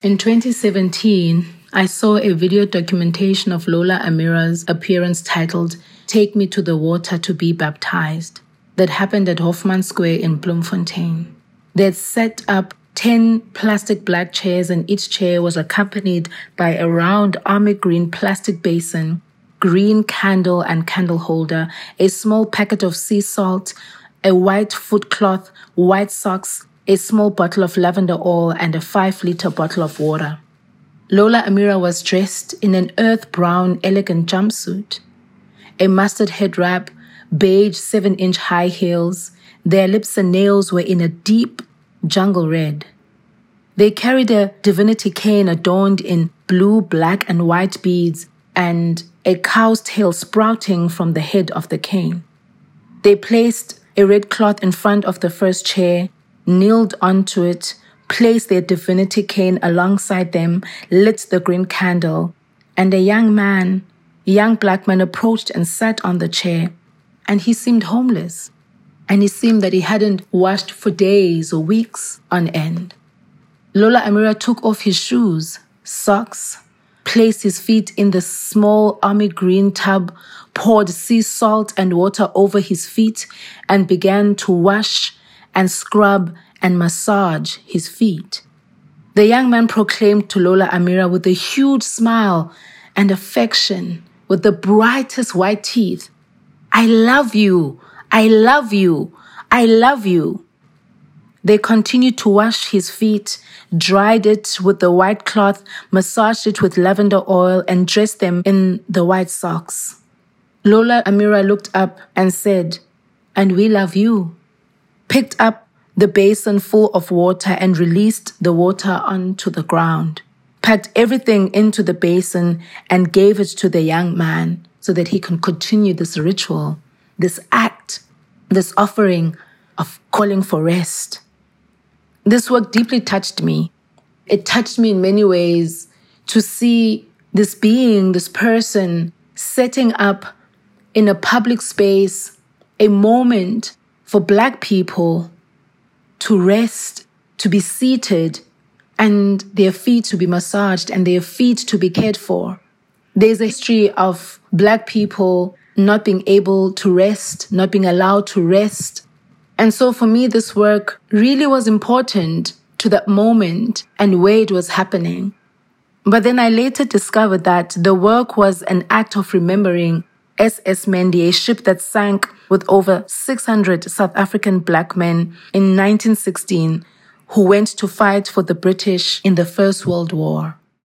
In 2017, I saw a video documentation of Lhola Amira's appearance titled Take Me to the Water to Be Baptized that happened at Hoffman Square in Bloemfontein. They had set up 10 plastic black chairs, and each chair was accompanied by a round army green plastic basin, green candle and candle holder, a small packet of sea salt, a white foot cloth, white socks, a small bottle of lavender oil, and a 5 liter bottle of water. Lhola Amira was dressed in an earth brown elegant jumpsuit, a mustard head wrap, beige 7 inch high heels. Their lips and nails were in a deep jungle red. They carried a divinity cane adorned in blue, black, and white beads and a cow's tail sprouting from the head of the cane. They placed a red cloth in front of the first chair kneeled onto it, placed their divinity cane alongside them, lit the green candle, and a young man, a young black man, approached and sat on the chair. And he seemed homeless. And he seemed that he hadn't washed for days or weeks on end. Lhola Amira took off his shoes, socks, placed his feet in the small army green tub, poured sea salt and water over his feet, and began to wash and scrub and massage his feet. The young man proclaimed to Lhola Amira with a huge smile and affection, with the brightest white teeth, I love you, I love you, I love you. They continued to wash his feet, dried it with the white cloth, massaged it with lavender oil, and dressed them in the white socks. Lhola Amira looked up and said, And we love you picked up the basin full of water and released the water onto the ground, packed everything into the basin and gave it to the young man so that he can continue this ritual, this act, this offering of calling for rest. This work deeply touched me. It touched me in many ways to see this being, this person setting up in a public space a moment for Black people to rest, to be seated, and their feet to be massaged and their feet to be cared for. There's a history of Black people not being able to rest, not being allowed to rest. And so for me, this work really was important to that moment and where it was happening. But then I later discovered that the work was an act of remembering SS Mendi, a ship that sank with over 600 South African black men in 1916 who went to fight for the British in the First World War.